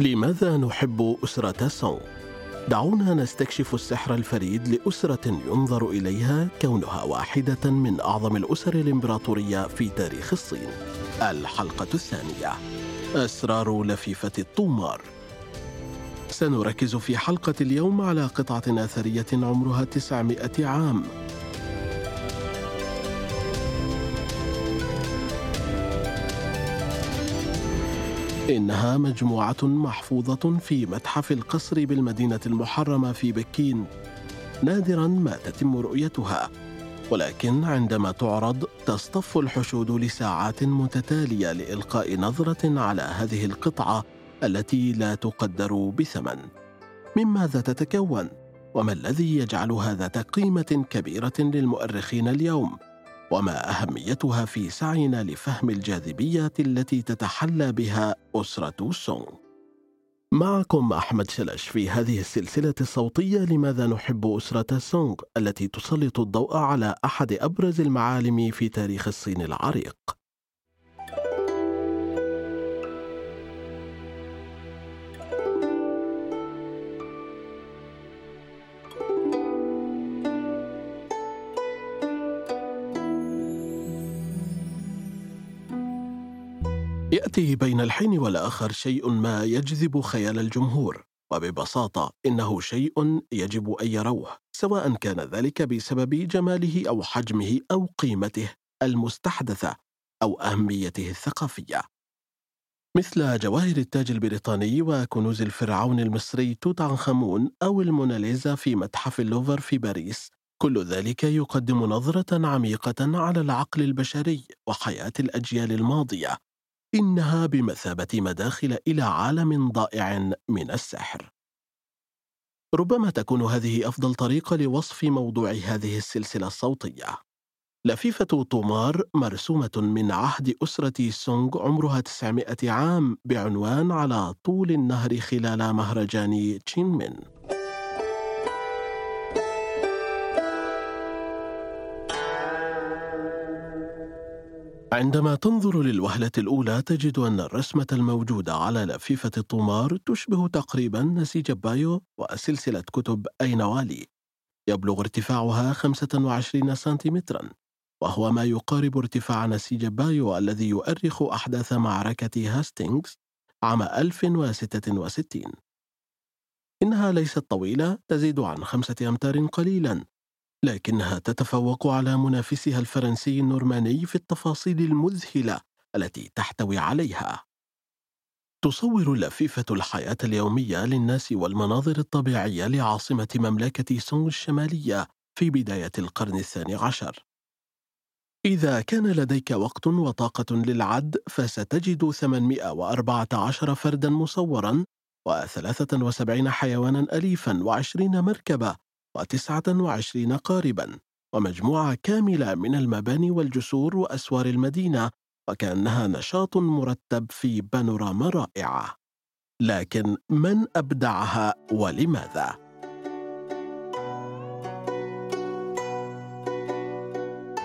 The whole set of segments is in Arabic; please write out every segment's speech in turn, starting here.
لماذا نحب أسرة سونغ؟ دعونا نستكشف السحر الفريد لأسرة ينظر إليها كونها واحدة من أعظم الأسر الإمبراطورية في تاريخ الصين. الحلقة الثانية: أسرار لفيفة الطومار. سنركز في حلقة اليوم على قطعة أثرية عمرها 900 عام إنها مجموعة محفوظة في متحف القصر بالمدينة المحرمة في بكين. نادرا ما تتم رؤيتها ولكن عندما تعرض تصطف الحشود لساعات متتالية لإلقاء نظرة على هذه القطعة التي لا تقدر بثمن. من ماذا تتكون؟ وما الذي يجعلها ذات قيمه كبيرة للمؤرخين اليوم؟ وما أهميتها في سعينا لفهم الجاذبيه التي تتحلى بها أسرة سونغ. معكم أحمد شلش في هذه السلسلة الصوتية لماذا نحب أسرة سونغ التي تسلط الضوء على أحد أبرز المعالم في تاريخ الصين العريق. يأتي بين الحين والآخر شيء ما يجذب خيال الجمهور وببساطة إنه شيء يجب أن يروه سواء كان ذلك بسبب جماله أو حجمه أو قيمته المستحدثة أو أهميته الثقافية. مثل جواهر التاج البريطاني وكنوز الفرعون المصري توت عنخ امون أو الموناليزا في متحف اللوفر في باريس كل ذلك يقدم نظرة عميقة على العقل البشري وحياة الأجيال الماضية. إنها بمثابة مداخل إلى عالم ضائع من السحر ربما تكون هذه أفضل طريقة لوصف موضوع هذه السلسلة الصوتية. لفيفة طومار مرسومة من عهد أسرة سونغ عمرها 900 عام بعنوان على طول النهر خلال مهرجان تشينمين. عندما تنظر للوهلة الأولى تجد أن الرسمة الموجودة على لفيفة الطومار تشبه تقريبا نسيج بايو وسلسلة كتب أين والي. يبلغ ارتفاعها 25 سنتيمترا وهو ما يقارب ارتفاع نسيج بايو الذي يؤرخ أحداث معركة هاستينغز عام 1066 إنها ليست طويلة تزيد عن خمسة أمتار قليلا. لكنها تتفوق على منافسها الفرنسي النورماني في التفاصيل المذهلة التي تحتوي عليها. تصور اللفيفه الحياة اليومية للناس والمناظر الطبيعية لعاصمة مملكة سونغ الشمالية في بداية القرن الثاني عشر. إذا كان لديك وقت وطاقة للعد فستجد 814 فردا مصورا و73 حيوانا أليفا و20 مركبة وتسعة وعشرين قاربا ومجموعة كاملة من المباني والجسور وأسوار المدينة وكأنها نشاط مرتب في بانوراما رائعة لكن من أبدعها ولماذا؟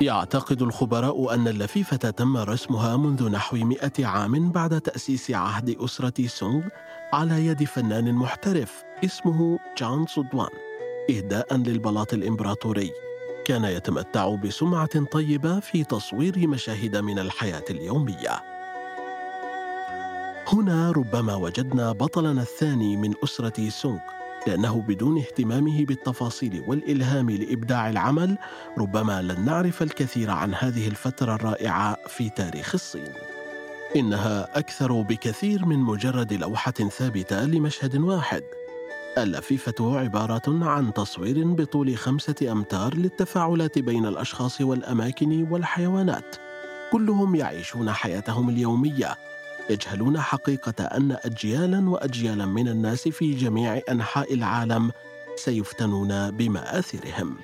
يعتقد الخبراء أن اللفيفة تم رسمها منذ نحو مئة عام بعد تأسيس عهد أسرة سونغ على يد فنان محترف اسمه جان سودوان إهداء للبلاط الإمبراطوري. كان يتمتع بسمعة طيبة في تصوير مشاهد من الحياة اليومية. هنا ربما وجدنا بطلنا الثاني من أسرة سونغ. لأنه بدون اهتمامه بالتفاصيل والإلهام لإبداع العمل ربما لن نعرف الكثير عن هذه الفترة الرائعة في تاريخ الصين. إنها أكثر بكثير من مجرد لوحة ثابتة لمشهد واحد. اللفيفة عبارة عن تصوير بطول خمسة أمتار للتفاعلات بين الأشخاص والأماكن والحيوانات. كلهم يعيشون حياتهم اليومية يجهلون حقيقة أن أجيالا وأجيالا من الناس في جميع أنحاء العالم سيفتنون بمآثرهم.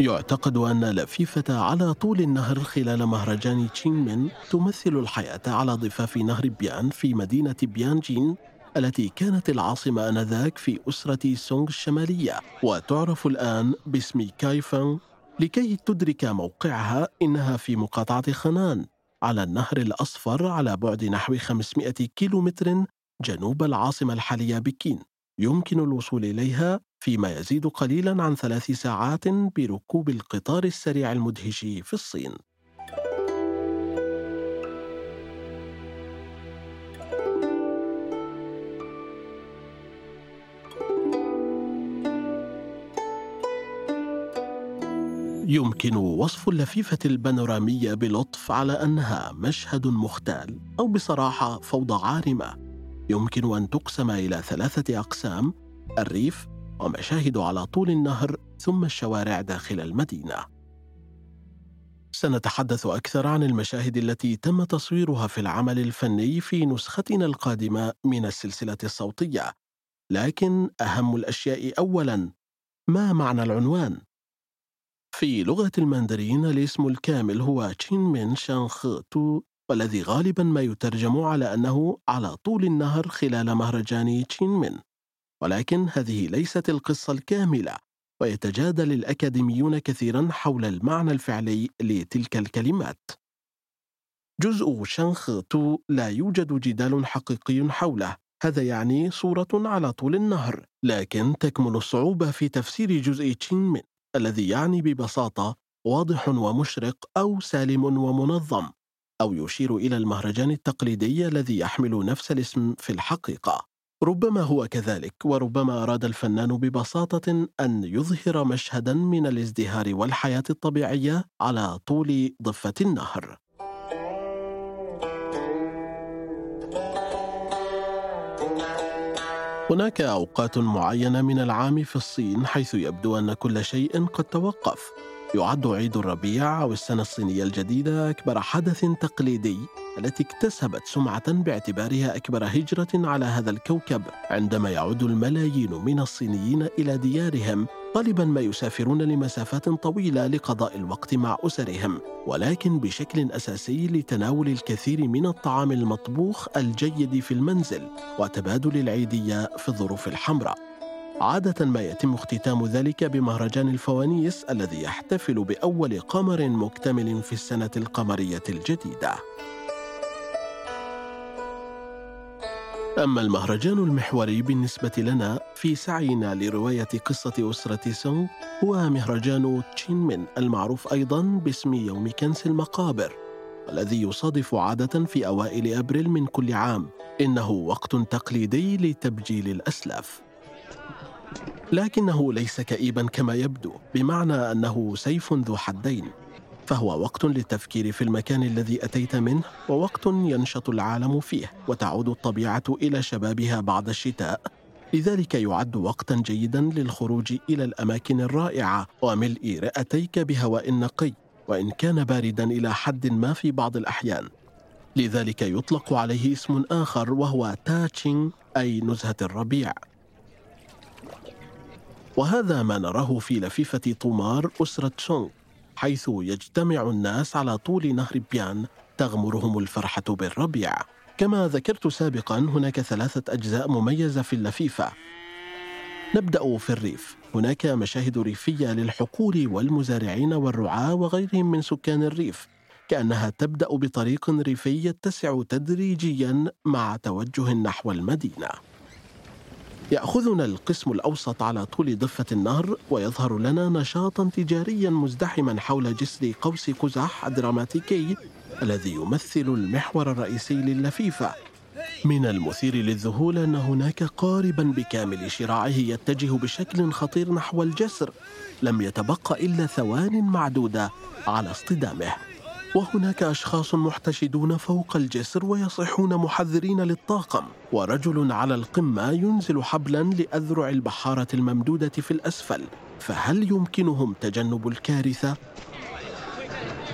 يعتقد أن لفيفة على طول النهر خلال مهرجان تشينمين تمثل الحياة على ضفاف نهر بيان في مدينة بيانجين التي كانت العاصمة آنذاك في أسرة سونغ الشمالية. وتعرف الآن باسم كايفانغ لكي تدرك موقعها إنها في مقاطعة خنان. على النهر الأصفر على بعد نحو 500 كيلومتر جنوب العاصمة الحالية بكين. يمكن الوصول إليها فيما يزيد قليلا عن ثلاث ساعات بركوب القطار السريع المدهش في الصين. يمكن وصف اللفيفة البانورامية بلطف على أنها مشهد مختال أو بصراحة فوضى عارمة. يمكن أن تقسم إلى ثلاثة أقسام الريف ومشاهد على طول النهر ثم الشوارع داخل المدينة سنتحدث أكثر عن المشاهد التي تم تصويرها في العمل الفني في نسختنا القادمة من السلسلة الصوتية لكن أهم الأشياء أولاً ما معنى العنوان؟ في لغة الماندرين الاسم الكامل هو تشين من شانخ تو والذي غالبا ما يترجم على أنه على طول النهر خلال مهرجان تشين من. ولكن هذه ليست القصة الكاملة ويتجادل الأكاديميون كثيرا حول المعنى الفعلي لتلك الكلمات. جزء شانخ تو لا يوجد جدال حقيقي حوله. هذا يعني صورة على طول النهر لكن تكمن الصعوبة في تفسير جزء تشين من الذي يعني ببساطة واضح ومشرق أو سالم ومنظم. أو يشير إلى المهرجان التقليدي الذي يحمل نفس الاسم في الحقيقة. ربما هو كذلك وربما أراد الفنان ببساطة أن يظهر مشهدا من الازدهار والحياة الطبيعية على طول ضفة النهر. هناك أوقات معينة من العام في الصين حيث يبدو أن كل شيء قد توقف. يعد عيد الربيع أو السنة الصينية الجديدة أكبر حدث تقليدي التي اكتسبت سمعة باعتبارها أكبر هجرة على هذا الكوكب عندما يعود الملايين من الصينيين إلى ديارهم غالبا ما يسافرون لمسافات طويلة لقضاء الوقت مع أسرهم ولكن بشكل أساسي لتناول الكثير من الطعام المطبوخ الجيد في المنزل وتبادل العيدية في الظروف الحمراء. عادة ما يتم اختتام ذلك بمهرجان الفوانيس الذي يحتفل بأول قمر مكتمل في السنة القمرية الجديدة. أما المهرجان المحوري بالنسبة لنا في سعينا لرواية قصة أسرة سونغ هو مهرجان تشينمن المعروف أيضا باسم يوم كنس المقابر والذي يصادف عادة في أوائل أبريل من كل عام إنه وقت تقليدي لتبجيل الأسلاف لكنه ليس كئيبا كما يبدو بمعنى أنه سيف ذو حدين. فهو وقت للتفكير في المكان الذي أتيت منه ووقت ينشط العالم فيه وتعود الطبيعة إلى شبابها بعد الشتاء. لذلك يعد وقتا جيدا للخروج إلى الأماكن الرائعة. وملء رئتيك بهواء نقي وإن كان باردا إلى حد ما في بعض الأحيان. لذلك يطلق عليه اسم آخر وهو تاتشينغ أي نزهة الربيع. وهذا ما نراه في لفيفة طومار أسرة شونغ حيث يجتمع الناس على طول نهر بيان تغمرهم الفرحة بالربيع. كما ذكرت سابقا هناك ثلاثة أجزاء مميزة في اللفيفة. نبدأ في الريف. هناك مشاهد ريفية للحقول والمزارعين والرعاة وغيرهم من سكان الريف كأنها تبدأ بطريق ريفي يتسع تدريجيا مع توجه نحو المدينة. يأخذنا القسم الأوسط على طول ضفة النهر ويظهر لنا نشاطا تجاريا مزدحما حول جسر قوس قزح الدراماتيكي الذي يمثل المحور الرئيسي للفيفة من المثير للذهول أن هناك قاربا بكامل شراعه يتجه بشكل خطير نحو الجسر لم يتبق إلا ثوان معدودة على اصطدامه. وهناك أشخاص محتشدون فوق الجسر ويصيحون محذرين للطاقم ورجل على القمة ينزل حبلا لأذرع البحارة الممدودة في الأسفل فهل يمكنهم تجنب الكارثة؟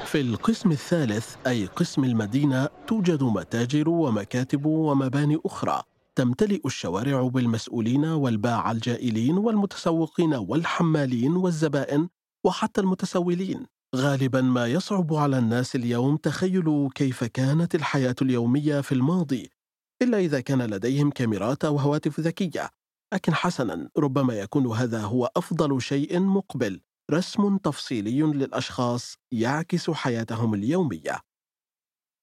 في القسم الثالث أي قسم المدينة توجد متاجر ومكاتب ومباني أخرى تمتلئ الشوارع بالمسؤولين والباع الجائلين والمتسوقين والحمالين والزبائن وحتى المتسولين غالبا ما يصعب على الناس اليوم تخيل كيف كانت الحياة اليومية في الماضي إلا إذا كان لديهم كاميرات أو هواتف ذكية. لكن حسنا ربما يكون هذا هو أفضل شيء مقبل رسم تفصيلي للأشخاص يعكس حياتهم اليومية.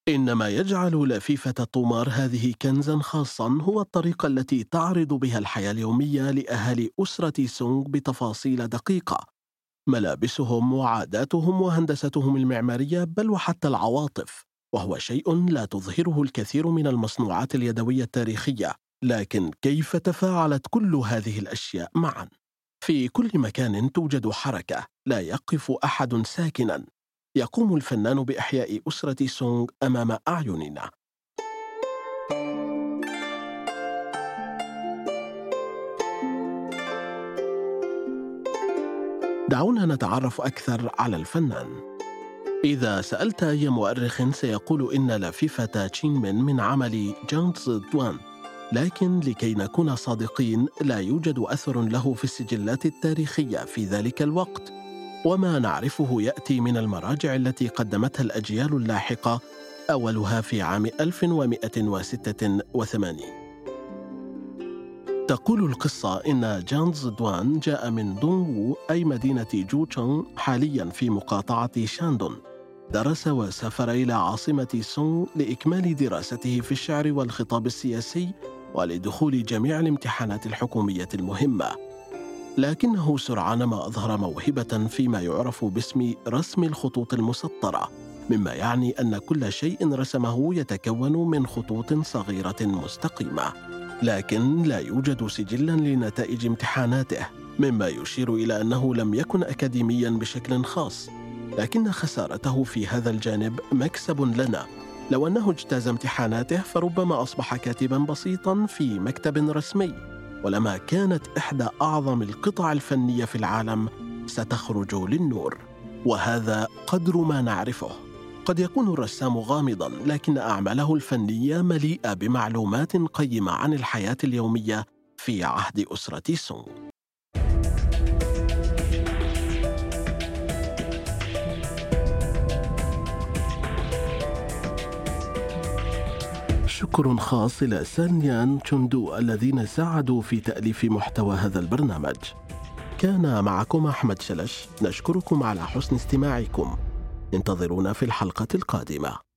إن ما يجعل لفيفة الطمار هذه كنزا خاصا هو الطريقة التي تعرض بها الحياة اليومية لأهالي أسرة سونغ بتفاصيل دقيقة. ملابسهم وعاداتهم وهندستهم المعمارية بل وحتى العواطف وهو شيء لا تظهره الكثير من المصنوعات اليدوية التاريخية لكن كيف تفاعلت كل هذه الأشياء معا؟ في كل مكان توجد حركة لا يقف أحد ساكنا يقوم الفنان بإحياء أسرة سونغ أمام أعيننا دعونا نتعرف أكثر على الفنان. إذا سألت أي مؤرخ سيقول إن لفيفة تشينمن من عمل جانغز دوان لكن لكي نكون صادقين لا يوجد أثر له في السجلات التاريخية في ذلك الوقت. وما نعرفه يأتي من المراجع التي قدمتها الأجيال اللاحقة أولها في عام 1186 تقول القصة إن جانز دوان جاء من دونغو أي مدينة جوتشونغ حاليا في مقاطعة شاندون. درس وسافر إلى عاصمة سونغ لإكمال دراسته في الشعر والخطاب السياسي ولدخول جميع الامتحانات الحكومية المهمة. لكنه سرعان ما أظهر موهبة فيما يعرف باسم رسم الخطوط المسطرة مما يعني أن كل شيء رسمه يتكون من خطوط صغيرة مستقيمة. لكن لا يوجد سجلا لنتائج امتحاناته مما يشير إلى أنه لم يكن أكاديميا بشكل خاص. لكن خسارته في هذا الجانب مكسب لنا. لو أنه اجتاز امتحاناته فربما أصبح كاتبا بسيطا في مكتب رسمي. ولما كانت إحدى أعظم القطع الفنية في العالم ستخرج للنور. وهذا قدر ما نعرفه. قد يكون الرسام غامضا لكن أعماله الفنية مليئة بمعلومات قيمة عن الحياة اليومية في عهد أسرة سونغ شكر خاص إلى سانيان تشوندو الذين ساعدوا في تأليف محتوى هذا البرنامج. كان معكم أحمد شلش نشكركم على حسن استماعكم. انتظرونا في الحلقة القادمة.